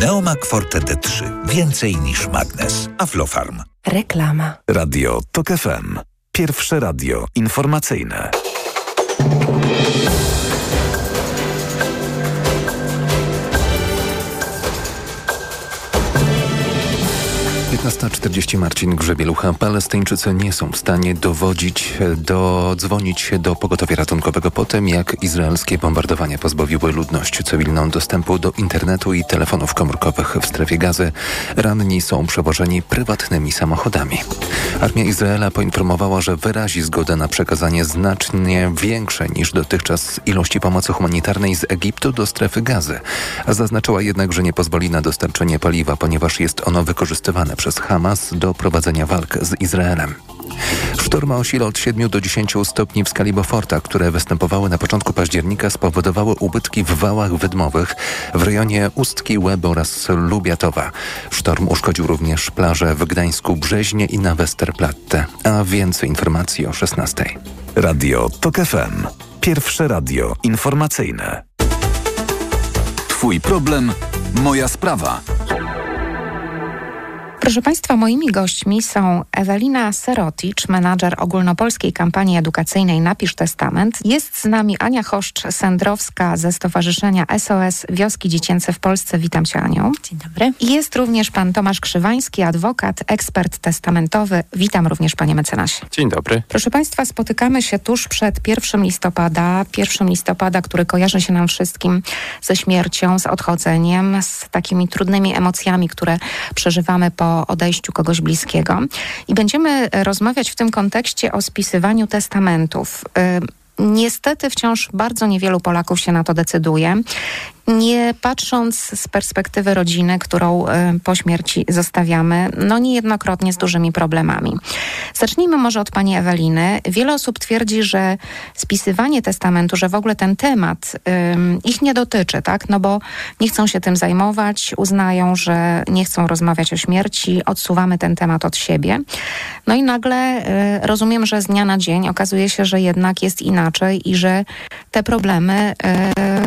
Neomak Forte D3. Więcej niż magnes. Aflofarm. Reklama. Radio TOK FM. Pierwsze radio informacyjne. 15.40 Marcin Grzebielucha. Palestyńczycy nie są w stanie dowodzić, do, dzwonić się do pogotowia ratunkowego po tym, jak izraelskie bombardowania pozbawiły ludność cywilną dostępu do internetu i telefonów komórkowych w strefie gazy. Ranni są przewożeni prywatnymi samochodami. Armia Izraela poinformowała, że wyrazi zgodę na przekazanie znacznie większej niż dotychczas ilości pomocy humanitarnej z Egiptu do strefy gazy. Zaznaczyła jednak, że nie pozwoli na dostarczenie paliwa, ponieważ jest ono wykorzystywane przez Hamas do prowadzenia walk z Izraelem. Sztorma o sile od 7 do 10 stopni w skali Beauforta, które występowały na początku października, spowodowały ubytki w wałach wydmowych w rejonie Ustki, Łeb oraz Lubiatowa. Sztorm uszkodził również plaże w Gdańsku, Brzeźnie i na Westerplatte. A więcej informacji o 16. Radio TOK FM. Pierwsze radio informacyjne. Twój problem, moja sprawa. Proszę Państwa, moimi gośćmi są Ewelina Seroticz, menadżer ogólnopolskiej kampanii edukacyjnej Napisz Testament. Jest z nami Ania Choszcz-Sędrowska ze Stowarzyszenia SOS Wioski Dziecięce w Polsce. Witam Cię, Anią. Dzień dobry. I jest również Pan Tomasz Krzywański, adwokat, ekspert testamentowy. Witam również Panie mecenasie. Dzień dobry. Proszę Państwa, spotykamy się tuż przed 1 listopada. 1 listopada, który kojarzy się nam wszystkim ze śmiercią, z odchodzeniem, z takimi trudnymi emocjami, które przeżywamy po odejściu kogoś bliskiego. I będziemy rozmawiać w tym kontekście o spisywaniu testamentów. Niestety wciąż bardzo niewielu Polaków się na to decyduje nie patrząc z perspektywy rodziny, którą y, po śmierci zostawiamy, no niejednokrotnie z dużymi problemami. Zacznijmy może od pani Eweliny. Wiele osób twierdzi, że spisywanie testamentu, że w ogóle ten temat ich nie dotyczy, tak? No bo nie chcą się tym zajmować, uznają, że nie chcą rozmawiać o śmierci, odsuwamy ten temat od siebie. No i nagle y, rozumiem, że z dnia na dzień okazuje się, że jednak jest inaczej i że te problemy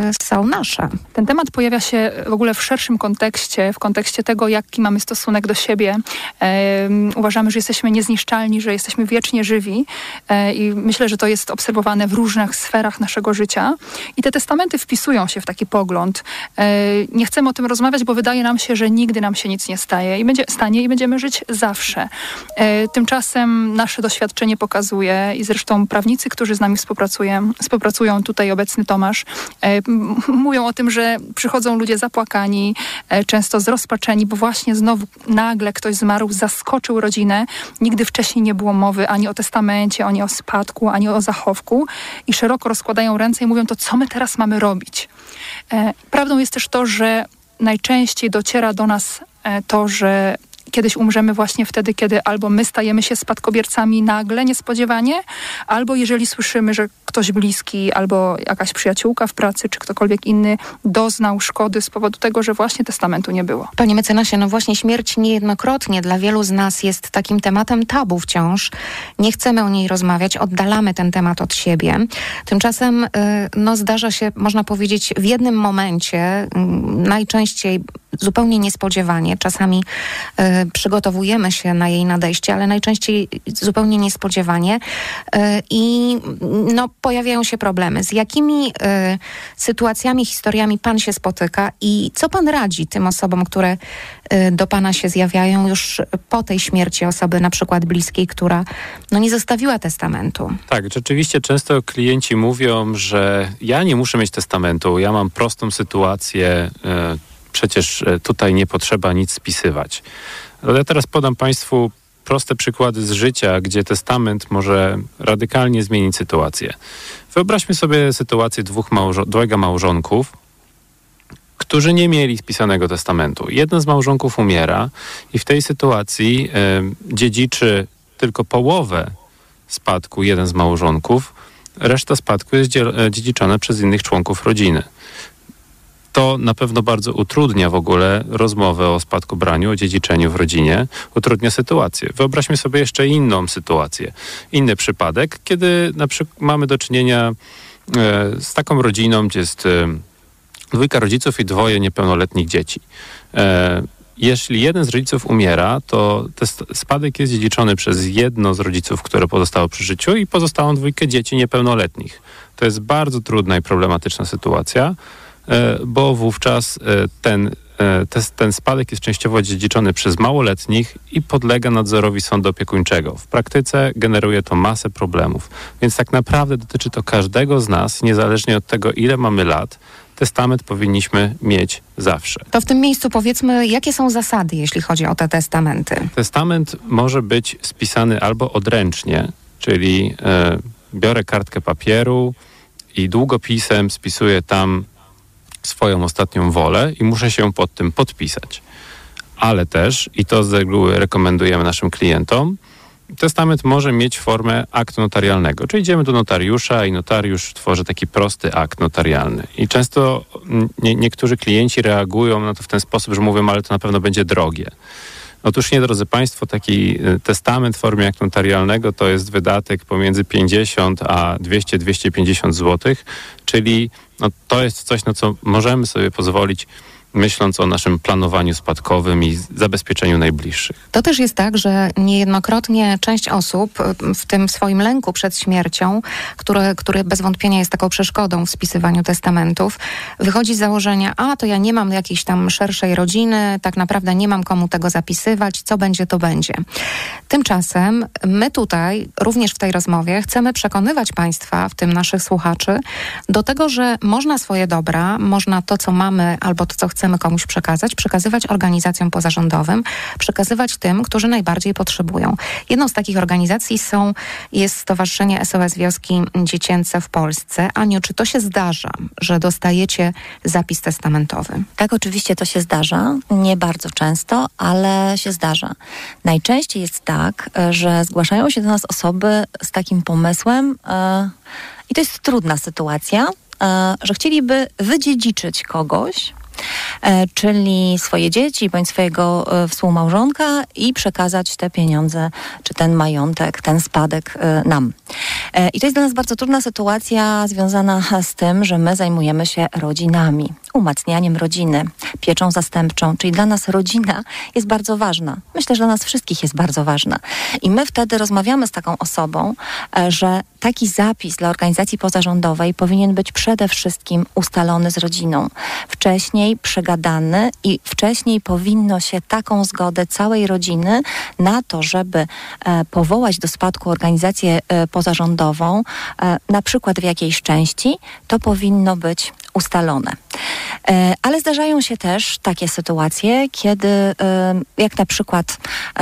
y, są nasze. Ten temat pojawia się w ogóle w szerszym kontekście, w kontekście tego, jaki mamy stosunek do siebie. Uważamy, że jesteśmy niezniszczalni, że jesteśmy wiecznie żywi e, i myślę, że to jest obserwowane w różnych sferach naszego życia. I te testamenty wpisują się w taki pogląd. E, nie chcemy o tym rozmawiać, bo wydaje nam się, że nigdy nam się nic nie staje i będzie, stanie i będziemy żyć zawsze. E, tymczasem nasze doświadczenie pokazuje i zresztą prawnicy, którzy z nami współpracują, współpracują tutaj obecny Tomasz, mówią o tym, że przychodzą ludzie zapłakani, e, często zrozpaczeni, bo właśnie znowu nagle ktoś zmarł, zaskoczył rodzinę. Nigdy wcześniej nie było mowy ani o testamencie, ani o spadku, ani o zachowku i szeroko rozkładają ręce i mówią to, co my teraz mamy robić. E, prawdą jest też to, że najczęściej dociera do nas e, to, że kiedyś umrzemy właśnie wtedy, kiedy albo my stajemy się spadkobiercami nagle, niespodziewanie, albo jeżeli słyszymy, że ktoś bliski, albo jakaś przyjaciółka w pracy, czy ktokolwiek inny doznał szkody z powodu tego, że właśnie testamentu nie było. Panie mecenasie, no właśnie śmierć niejednokrotnie dla wielu z nas jest takim tematem tabu wciąż. Nie chcemy o niej rozmawiać, oddalamy ten temat od siebie. Tymczasem y, no, zdarza się, można powiedzieć, w jednym momencie, mm, najczęściej zupełnie niespodziewanie. Czasami y, przygotowujemy się na jej nadejście, ale najczęściej zupełnie niespodziewanie. Y, I no, pojawiają się problemy. Z jakimi y, sytuacjami, historiami pan się spotyka i co pan radzi tym osobom, które do pana się zjawiają już po tej śmierci osoby na przykład bliskiej, która no, nie zostawiła testamentu? Tak, rzeczywiście często klienci mówią, że ja nie muszę mieć testamentu, ja mam prostą sytuację, przecież tutaj nie potrzeba nic spisywać. Ale ja teraz podam Państwu proste przykłady z życia, gdzie testament może radykalnie zmienić sytuację. Wyobraźmy sobie sytuację dwóch małżo dwojga małżonków, którzy nie mieli spisanego testamentu. Jeden z małżonków umiera i w tej sytuacji y, dziedziczy tylko połowę spadku jeden z małżonków, reszta spadku jest dziedziczona przez innych członków rodziny to na pewno bardzo utrudnia w ogóle rozmowę o spadkobraniu, o dziedziczeniu w rodzinie, utrudnia sytuację. Wyobraźmy sobie jeszcze inną sytuację, inny przypadek, kiedy na przykład mamy do czynienia e, z taką rodziną, gdzie jest e, dwójka rodziców i dwoje niepełnoletnich dzieci. E, jeśli jeden z rodziców umiera, to ten spadek jest dziedziczony przez jedno z rodziców, które pozostało przy życiu i pozostałą dwójkę dzieci niepełnoletnich. To jest bardzo trudna i problematyczna sytuacja, bo wówczas e, ten, e, ten spadek jest częściowo dziedziczony przez małoletnich i podlega nadzorowi sądu opiekuńczego. W praktyce generuje to masę problemów, więc tak naprawdę dotyczy to każdego z nas, niezależnie od tego, ile mamy lat, testament powinniśmy mieć zawsze. To w tym miejscu powiedzmy, jakie są zasady, jeśli chodzi o te testamenty? Testament może być spisany albo odręcznie, czyli e, biorę kartkę papieru i długopisem spisuję tam swoją ostatnią wolę i muszę się pod tym podpisać. Ale też, i to z reguły rekomendujemy naszym klientom, testament może mieć formę aktu notarialnego. Czyli idziemy do notariusza i notariusz tworzy taki prosty akt notarialny. I często nie, niektórzy klienci reagują na to w ten sposób, że mówią, ale to na pewno będzie drogie. Otóż nie, drodzy Państwo, taki y, testament w formie aktu notarialnego to jest wydatek pomiędzy 50 a 200-250 zł, czyli no, to jest coś, na co możemy sobie pozwolić myśląc o naszym planowaniu spadkowym i zabezpieczeniu najbliższych. To też jest tak, że niejednokrotnie część osób w tym swoim lęku przed śmiercią, który, który bez wątpienia jest taką przeszkodą w spisywaniu testamentów, wychodzi z założenia, a to ja nie mam jakiejś tam szerszej rodziny, tak naprawdę nie mam komu tego zapisywać, co będzie, to będzie. Tymczasem my tutaj, również w tej rozmowie, chcemy przekonywać Państwa, w tym naszych słuchaczy, do tego, że można swoje dobra, można to, co mamy albo to, co chcemy, chcemy komuś przekazać, przekazywać organizacjom pozarządowym, przekazywać tym, którzy najbardziej potrzebują. Jedną z takich organizacji są, jest Stowarzyszenie SOS Wioski Dziecięce w Polsce. Aniu, czy to się zdarza, że dostajecie zapis testamentowy? Tak, oczywiście to się zdarza. Nie bardzo często, ale się zdarza. Najczęściej jest tak, że zgłaszają się do nas osoby z takim pomysłem, yy, i to jest trudna sytuacja, yy, że chcieliby wydziedziczyć kogoś, E, czyli swoje dzieci bądź swojego e, współmałżonka i przekazać te pieniądze, czy ten majątek, ten spadek e, nam. I to jest dla nas bardzo trudna sytuacja związana z tym, że my zajmujemy się rodzinami, umacnianiem rodziny, pieczą zastępczą, czyli dla nas rodzina jest bardzo ważna. Myślę, że dla nas wszystkich jest bardzo ważna. I my wtedy rozmawiamy z taką osobą, że taki zapis dla organizacji pozarządowej powinien być przede wszystkim ustalony z rodziną. Wcześniej przegadany i wcześniej powinno się taką zgodę całej rodziny na to, żeby e, powołać do spadku organizację e, pozarządową, e, na przykład w jakiejś części, to powinno być ustalone. Ale zdarzają się też takie sytuacje, kiedy, jak na przykład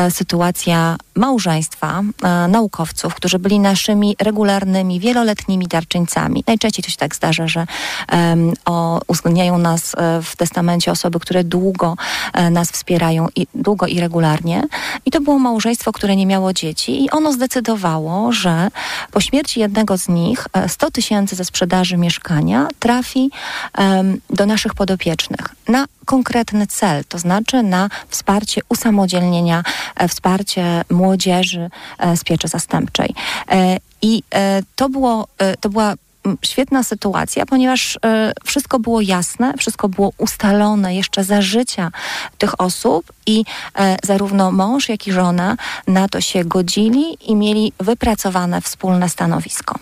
sytuacja małżeństwa naukowców, którzy byli naszymi regularnymi, wieloletnimi darczyńcami. Najczęściej to się tak zdarza, że uwzględniają nas w testamencie osoby, które długo nas wspierają, i, długo i regularnie. I to było małżeństwo, które nie miało dzieci i ono zdecydowało, że po śmierci jednego z nich 100 tysięcy ze sprzedaży mieszkania trafi do naszych podopiecznych na konkretny cel, to znaczy na wsparcie usamodzielnienia, e, wsparcie młodzieży e, z pieczy zastępczej. E, I to, było, to była świetna sytuacja, ponieważ wszystko było jasne, wszystko było ustalone jeszcze za życia tych osób i zarówno mąż, jak i żona na to się godzili i mieli wypracowane wspólne stanowisko.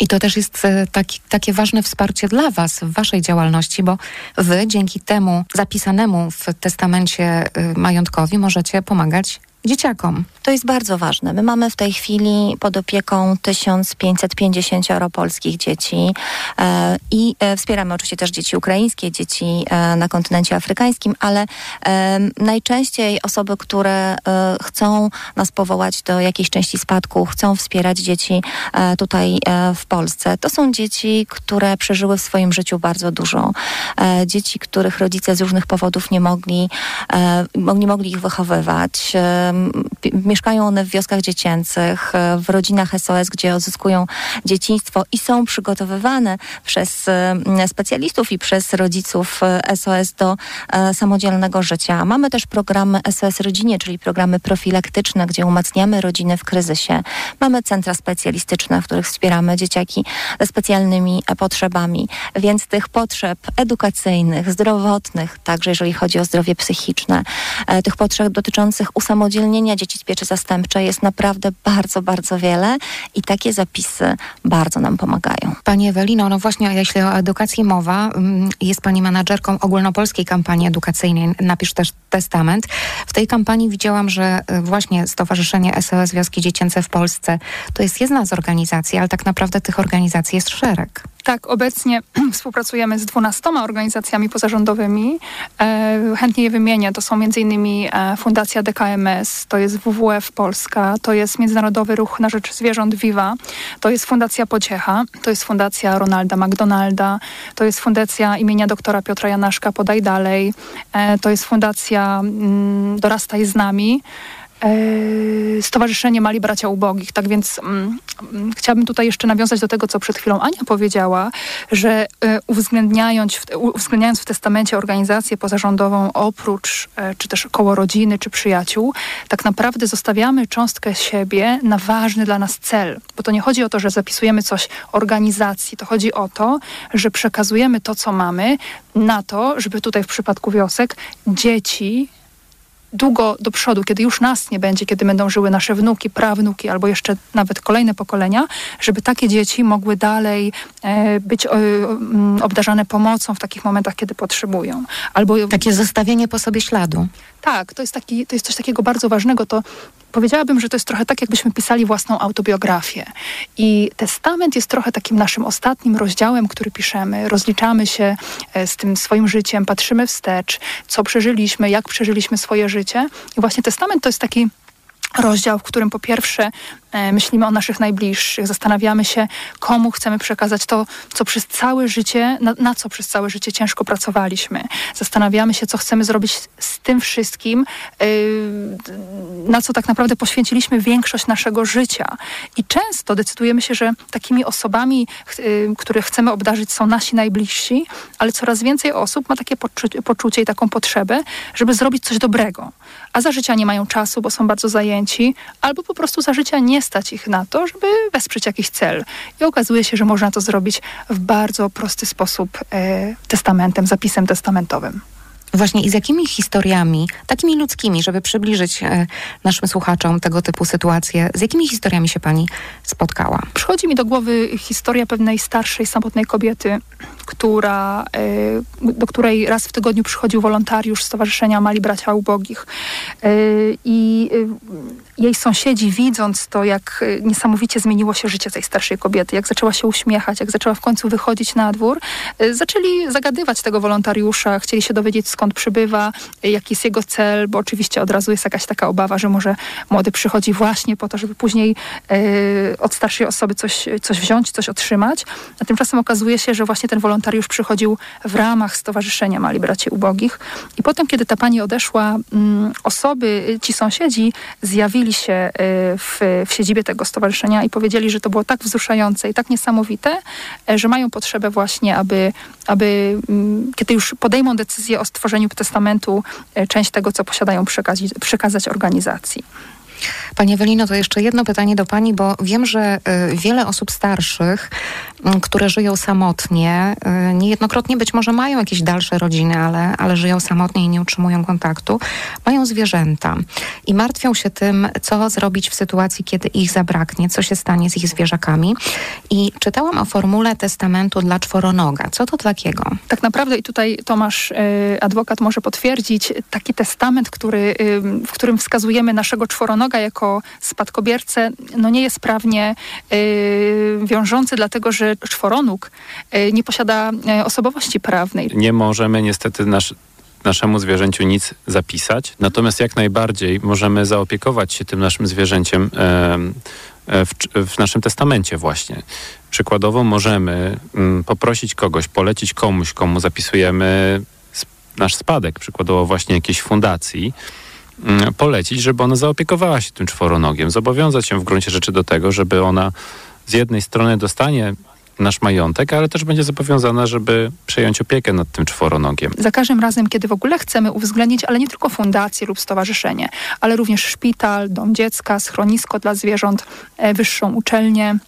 I to też jest e, taki, takie ważne wsparcie dla Was w Waszej działalności, bo Wy dzięki temu zapisanemu w testamencie majątkowi możecie pomagać dzieciakom. To jest bardzo ważne. My mamy w tej chwili pod opieką 1550 polskich dzieci e, i e, wspieramy oczywiście też dzieci ukraińskie, dzieci e, na kontynencie afrykańskim, ale e, najczęściej osoby, które e, chcą nas powołać do jakiejś części spadku, chcą wspierać dzieci e, tutaj w Polsce, to są dzieci, które przeżyły w swoim życiu bardzo dużo. dzieci, których rodzice z różnych powodów nie mogli, nie mogli ich wychowywać mieszkają one w wioskach dziecięcych, w rodzinach SOS, gdzie odzyskują dzieciństwo i są przygotowywane przez specjalistów i przez rodziców SOS do samodzielnego życia. Mamy też programy SOS Rodzinie, czyli programy profilaktyczne, gdzie umacniamy rodziny w kryzysie. Mamy centra specjalistyczne, w których wspieramy dzieciaki ze specjalnymi potrzebami, więc tych potrzeb edukacyjnych, zdrowotnych, także jeżeli chodzi o zdrowie psychiczne, e, tych potrzeb dotyczących usamodzielnienia dzieci z pieczy zastępczej jest naprawdę bardzo, bardzo wiele i takie zapisy bardzo nam pomagają. Pani Ewelino, no właśnie, jeśli o edukacji mowa, mm, jest Pani menadżerką ogólnopolskiej kampanii edukacyjnej Napisz też testament. W tej kampanii widziałam, że e, właśnie Stowarzyszenie SOS Wioski Dziecięce w Polsce to jest jedna z organizacji, ale tak naprawdę tych organizacji jest szereg. Tak, obecnie współpracujemy z dwunastoma organizacjami pozarządowymi. E, chętnie je wymienię. To są m.in. E, Fundacja DKMS, to jest WWF Polska, to jest Międzynarodowy Ruch na Rzecz Zwierząt Viva, to jest Fundacja Pociecha, to jest Fundacja Ronalda McDonalda, to jest Fundacja imienia doktora Piotra Janaszka Podaj Dalej, e, to jest Fundacja mm, Dorastaj z nami. E, Stowarzyszenie Mali Bracia Ubogich. Tak więc um, chciałabym tutaj jeszcze nawiązać do tego, co przed chwilą Ania powiedziała, że e, uwzględniając, uwzględniając w testamencie organizację pozarządową oprócz e, czy też koło rodziny czy przyjaciół, tak naprawdę zostawiamy cząstkę siebie na ważny dla nas cel. Bo to nie chodzi o to, że zapisujemy coś organizacji, to chodzi o to, że przekazujemy to, co mamy na to, żeby tutaj w przypadku wiosek dzieci długo do przodu, kiedy już nas nie będzie, kiedy będą żyły nasze wnuki, prawnuki albo jeszcze nawet kolejne pokolenia, żeby takie dzieci mogły dalej e, być e, obdarzane pomocą w takich momentach, kiedy potrzebują. Albo takie zostawienie po sobie śladu. Tak, to jest, taki, to jest coś takiego bardzo ważnego. To powiedziałabym, że to jest trochę tak, jakbyśmy pisali własną autobiografię. I testament jest trochę takim naszym ostatnim rozdziałem, który piszemy. Rozliczamy się e, z tym swoim życiem, patrzymy wstecz, co przeżyliśmy, jak przeżyliśmy swoje życie. I właśnie testament to jest taki rozdział, w którym po pierwsze myślimy o naszych najbliższych, zastanawiamy się, komu chcemy przekazać to, co przez całe życie, na, na, co przez całe życie ciężko pracowaliśmy. Zastanawiamy się, co chcemy zrobić z tym wszystkim, yy, na co tak naprawdę poświęciliśmy większość naszego życia. I często decydujemy się, że takimi osobami, yy, które chcemy obdarzyć, są nasi najbliżsi, ale coraz więcej osób ma takie poczu poczucie i taką potrzebę, żeby zrobić coś dobrego. A za życia nie mają czasu, bo są bardzo zajęci albo po prostu za życia nie stać ich na to, żeby wesprzeć jakiś cel. I okazuje się, że można to zrobić w bardzo prosty sposób e, testamentem, zapisem testamentowym. Właśnie i z jakimi historiami, takimi ludzkimi, żeby przybliżyć e, naszym słuchaczom tego typu sytuacje, z jakimi historiami się pani spotkała? Przychodzi mi do głowy historia pewnej starszej, samotnej kobiety, która, e, do której raz w tygodniu przychodził wolontariusz Stowarzyszenia Mali Bracia Ubogich. E, I jej sąsiedzi, widząc to, jak niesamowicie zmieniło się życie tej starszej kobiety, jak zaczęła się uśmiechać, jak zaczęła w końcu wychodzić na dwór, zaczęli zagadywać tego wolontariusza, chcieli się dowiedzieć, skąd przybywa, jaki jest jego cel, bo oczywiście od razu jest jakaś taka obawa, że może młody przychodzi właśnie po to, żeby później od starszej osoby coś, coś wziąć, coś otrzymać. A tymczasem okazuje się, że właśnie ten wolontariusz przychodził w ramach Stowarzyszenia Mali Braci Ubogich. I potem, kiedy ta pani odeszła, mm, osoby, ci sąsiedzi zjawili się y, w, w siedzibie tego stowarzyszenia i powiedzieli, że to było tak wzruszające i tak niesamowite, e, że mają potrzebę właśnie, aby, aby mm, kiedy już podejmą decyzję o stworzeniu testamentu, e, część tego, co posiadają, przekazać, przekazać organizacji. Pani Ewelino, to jeszcze jedno pytanie do Pani, bo wiem, że y, wiele osób starszych, które żyją samotnie, y, niejednokrotnie być może mają jakieś dalsze rodziny, ale, ale żyją samotnie i nie utrzymują kontaktu, mają zwierzęta i martwią się tym, co zrobić w sytuacji, kiedy ich zabraknie, co się stanie z ich zwierzakami. I czytałam o formule testamentu dla czworonoga. Co to takiego? Tak naprawdę i tutaj Tomasz, adwokat może potwierdzić, taki testament, który, w którym wskazujemy naszego czworonoga, jako spadkobiercę no nie jest prawnie y, wiążący, dlatego że czworonóg y, nie posiada y, osobowości prawnej. Nie możemy niestety nasz, naszemu zwierzęciu nic zapisać, natomiast jak najbardziej możemy zaopiekować się tym naszym zwierzęciem w, w, naszym testamencie właśnie. Przykładowo możemy mm, poprosić kogoś, polecić komuś, komu zapisujemy nasz spadek, przykładowo właśnie jakiejś fundacji, polecić, żeby ona zaopiekowała się tym czworonogiem, zobowiązać się w gruncie rzeczy do tego, żeby ona z jednej strony dostanie nasz majątek, ale też będzie zobowiązana, żeby przejąć opiekę nad tym czworonogiem. Za każdym razem, kiedy w ogóle chcemy uwzględnić, ale nie tylko fundację lub stowarzyszenie, ale również szpital, dom dziecka, schronisko dla zwierząt, e, wyższą uczelnię,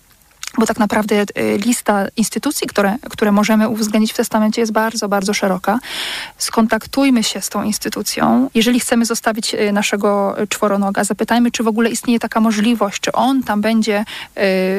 bo tak naprawdę y, lista instytucji, które, które możemy uwzględnić w testamencie jest bardzo, bardzo szeroka. Skontaktujmy się z tą instytucją. Jeżeli chcemy zostawić y, naszego czworonoga, zapytajmy, czy w ogóle istnieje taka możliwość, czy on tam będzie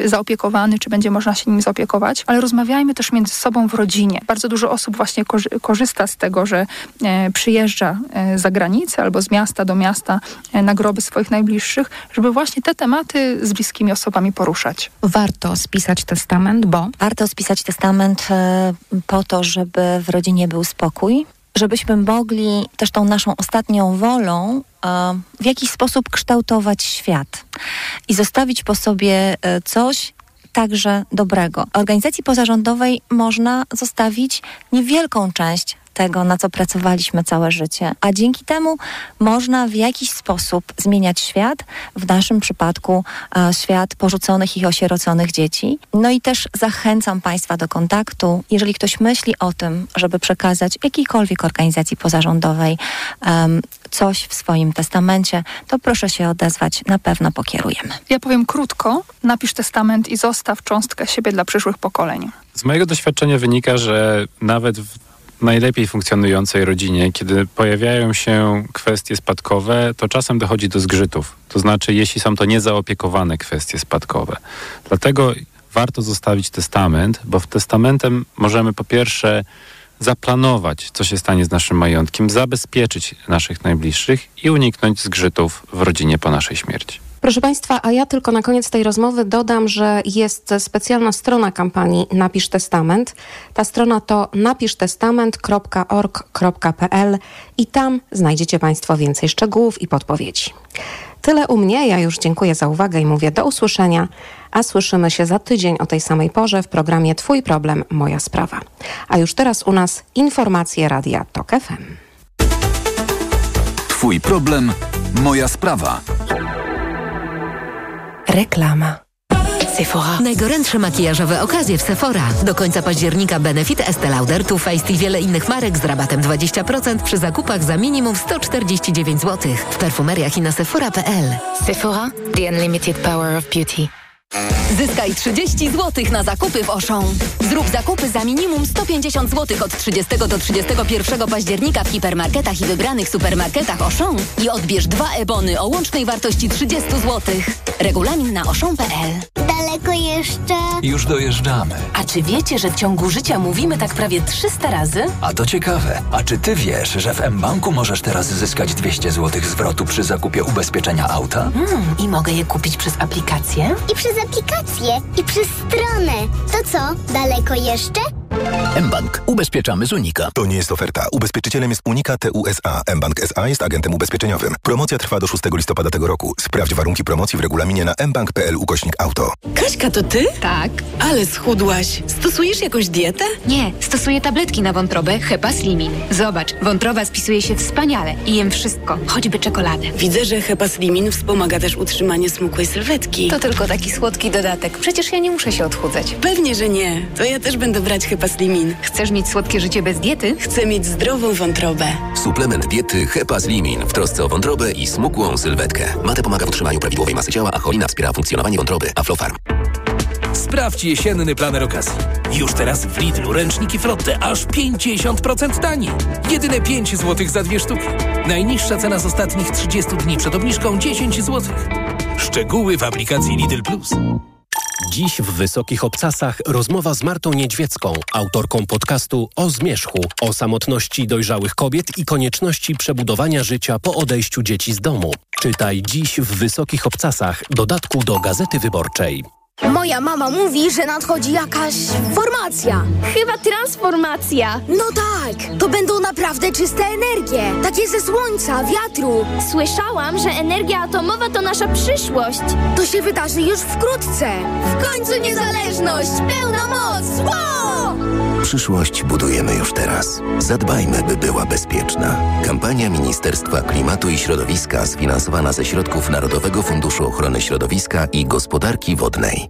y, zaopiekowany, czy będzie można się nim zaopiekować, ale rozmawiajmy też między sobą w rodzinie. Bardzo dużo osób właśnie korzysta z tego, że e, przyjeżdża e, za granicę albo z miasta do miasta e, na groby swoich najbliższych, żeby właśnie te tematy z bliskimi osobami poruszać. Warto spisać testament, bo? Warto spisać testament e, po to, żeby w rodzinie był spokój, żebyśmy mogli też tą naszą ostatnią wolą e, w jakiś sposób kształtować świat i zostawić po sobie e, coś, także dobrego. Organizacji pozarządowej można zostawić niewielką część tego, na co pracowaliśmy całe życie. A dzięki temu można w jakiś sposób zmieniać świat, w naszym przypadku e, świat porzuconych i osieroconych dzieci. No i też zachęcam Państwa do kontaktu. Jeżeli ktoś myśli o tym, żeby przekazać jakiejkolwiek organizacji pozarządowej um, coś w swoim testamencie, to proszę się odezwać, na pewno pokierujemy. Ja powiem krótko, napisz testament i zostaw cząstkę siebie dla przyszłych pokoleń. Z mojego doświadczenia wynika, że nawet w najlepiej funkcjonującej rodzinie, kiedy pojawiają się kwestie spadkowe, to czasem dochodzi do zgrzytów. To znaczy, jeśli są to niezaopiekowane kwestie spadkowe. Dlatego warto zostawić testament, bo w testamentem możemy po pierwsze zaplanować, co się stanie z naszym majątkiem, zabezpieczyć naszych najbliższych i uniknąć zgrzytów w rodzinie po naszej śmierci. Proszę Państwa, a ja tylko na koniec tej rozmowy dodam, że jest specjalna strona kampanii Napisz Testament. Ta strona to napisztestament.org.pl i tam znajdziecie Państwo więcej szczegółów i podpowiedzi. Tyle u mnie, ja już dziękuję za uwagę i mówię do usłyszenia, a słyszymy się za tydzień o tej samej porze w programie Twój problem, moja sprawa. A już teraz u nas informacje Radia TOK FM. Twój problem, moja sprawa. Reklama. Sephora. Najgorętsze makijażowe okazje w Sephora. Do końca października Benefit, Estee Lauder, Too Faced i wiele innych marek z rabatem 20% przy zakupach za minimum 149 zł. W perfumeriach i na sephora.pl. Sephora, the unlimited power of beauty. Zyskaj 30 zł na zakupy w Auchan. Zrób zakupy za minimum 150 zł od 30 do 31 października w hipermarketach i wybranych supermarketach Auchan i odbierz dwa ebony o łącznej wartości 30 zł. Regulamin na auchan.pl Daleko jeszcze? Już dojeżdżamy. A czy wiecie, że w ciągu życia mówimy tak prawie 300 razy? A to ciekawe. A czy ty wiesz, że w mBanku możesz teraz zyskać 200 zł zwrotu przy zakupie ubezpieczenia auta? Hmm, I mogę je kupić przez aplikację? I przez aplikację, i przez stronę. To co, daleko jeszcze? mBank. Ubezpieczamy z Unika. To nie jest oferta. Ubezpieczycielem jest Unika TUSA. mBank SA jest agentem ubezpieczeniowym. Promocja trwa do 6 listopada tego roku. Sprawdź warunki promocji w regulaminie na mbank.pl ukośnik auto. Kaśka, to ty? Tak. Ale schudłaś. Stosujesz jakąś dietę? Nie, stosuję tabletki na wątrobę Hepa Slimin. Zobacz, wątroba spisuje się wspaniale i jem wszystko, choćby czekoladę. Widzę, że Hepa Slimin wspomaga też utrzymanie smukłej sylwetki. To tylko taki słodki dodatek. Przecież ja nie muszę się odchudzać. Pewnie, że nie. To ja też będę brać Hepa Slimin. Chcesz mieć słodkie życie bez diety? Chcę mieć zdrową wątrobę. Suplement diety Hepa Slimin w trosce o wątrobę i smukłą sylwetkę. Mate pomaga w utrzymaniu prawidłowej masy ciała, a cholina wspiera funkcjonowanie wątroby. Aflofarm. Sprawdź jesienny planer okazji. Już teraz w Lidlu ręczniki Frotte aż 50% taniej. Jedyne 5 zł za dwie sztuki. Najniższa cena z ostatnich 30 dni przed obniżką 10 zł. Szczegóły w aplikacji Lidl Plus. Dziś w Wysokich Obcasach rozmowa z Martą Niedźwiecką, autorką podcastu o zmierzchu, o samotności dojrzałych kobiet i konieczności przebudowania życia po odejściu dzieci z domu. Czytaj dziś w Wysokich Obcasach, dodatku do Gazety Wyborczej. Moja mama mówi, że nadchodzi jakaś formacja. Chyba transformacja. No tak, to będą naprawdę czyste energie. Takie ze słońca, wiatru. Słyszałam, że energia atomowa to nasza przyszłość. To się wydarzy już wkrótce. W końcu niezależność, pełna moc. Wow! Przyszłość budujemy już teraz. Zadbajmy, by była bezpieczna. Kampania Ministerstwa Klimatu i Środowiska sfinansowana ze środków Narodowego Funduszu Ochrony Środowiska i Gospodarki Wodnej.